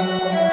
Música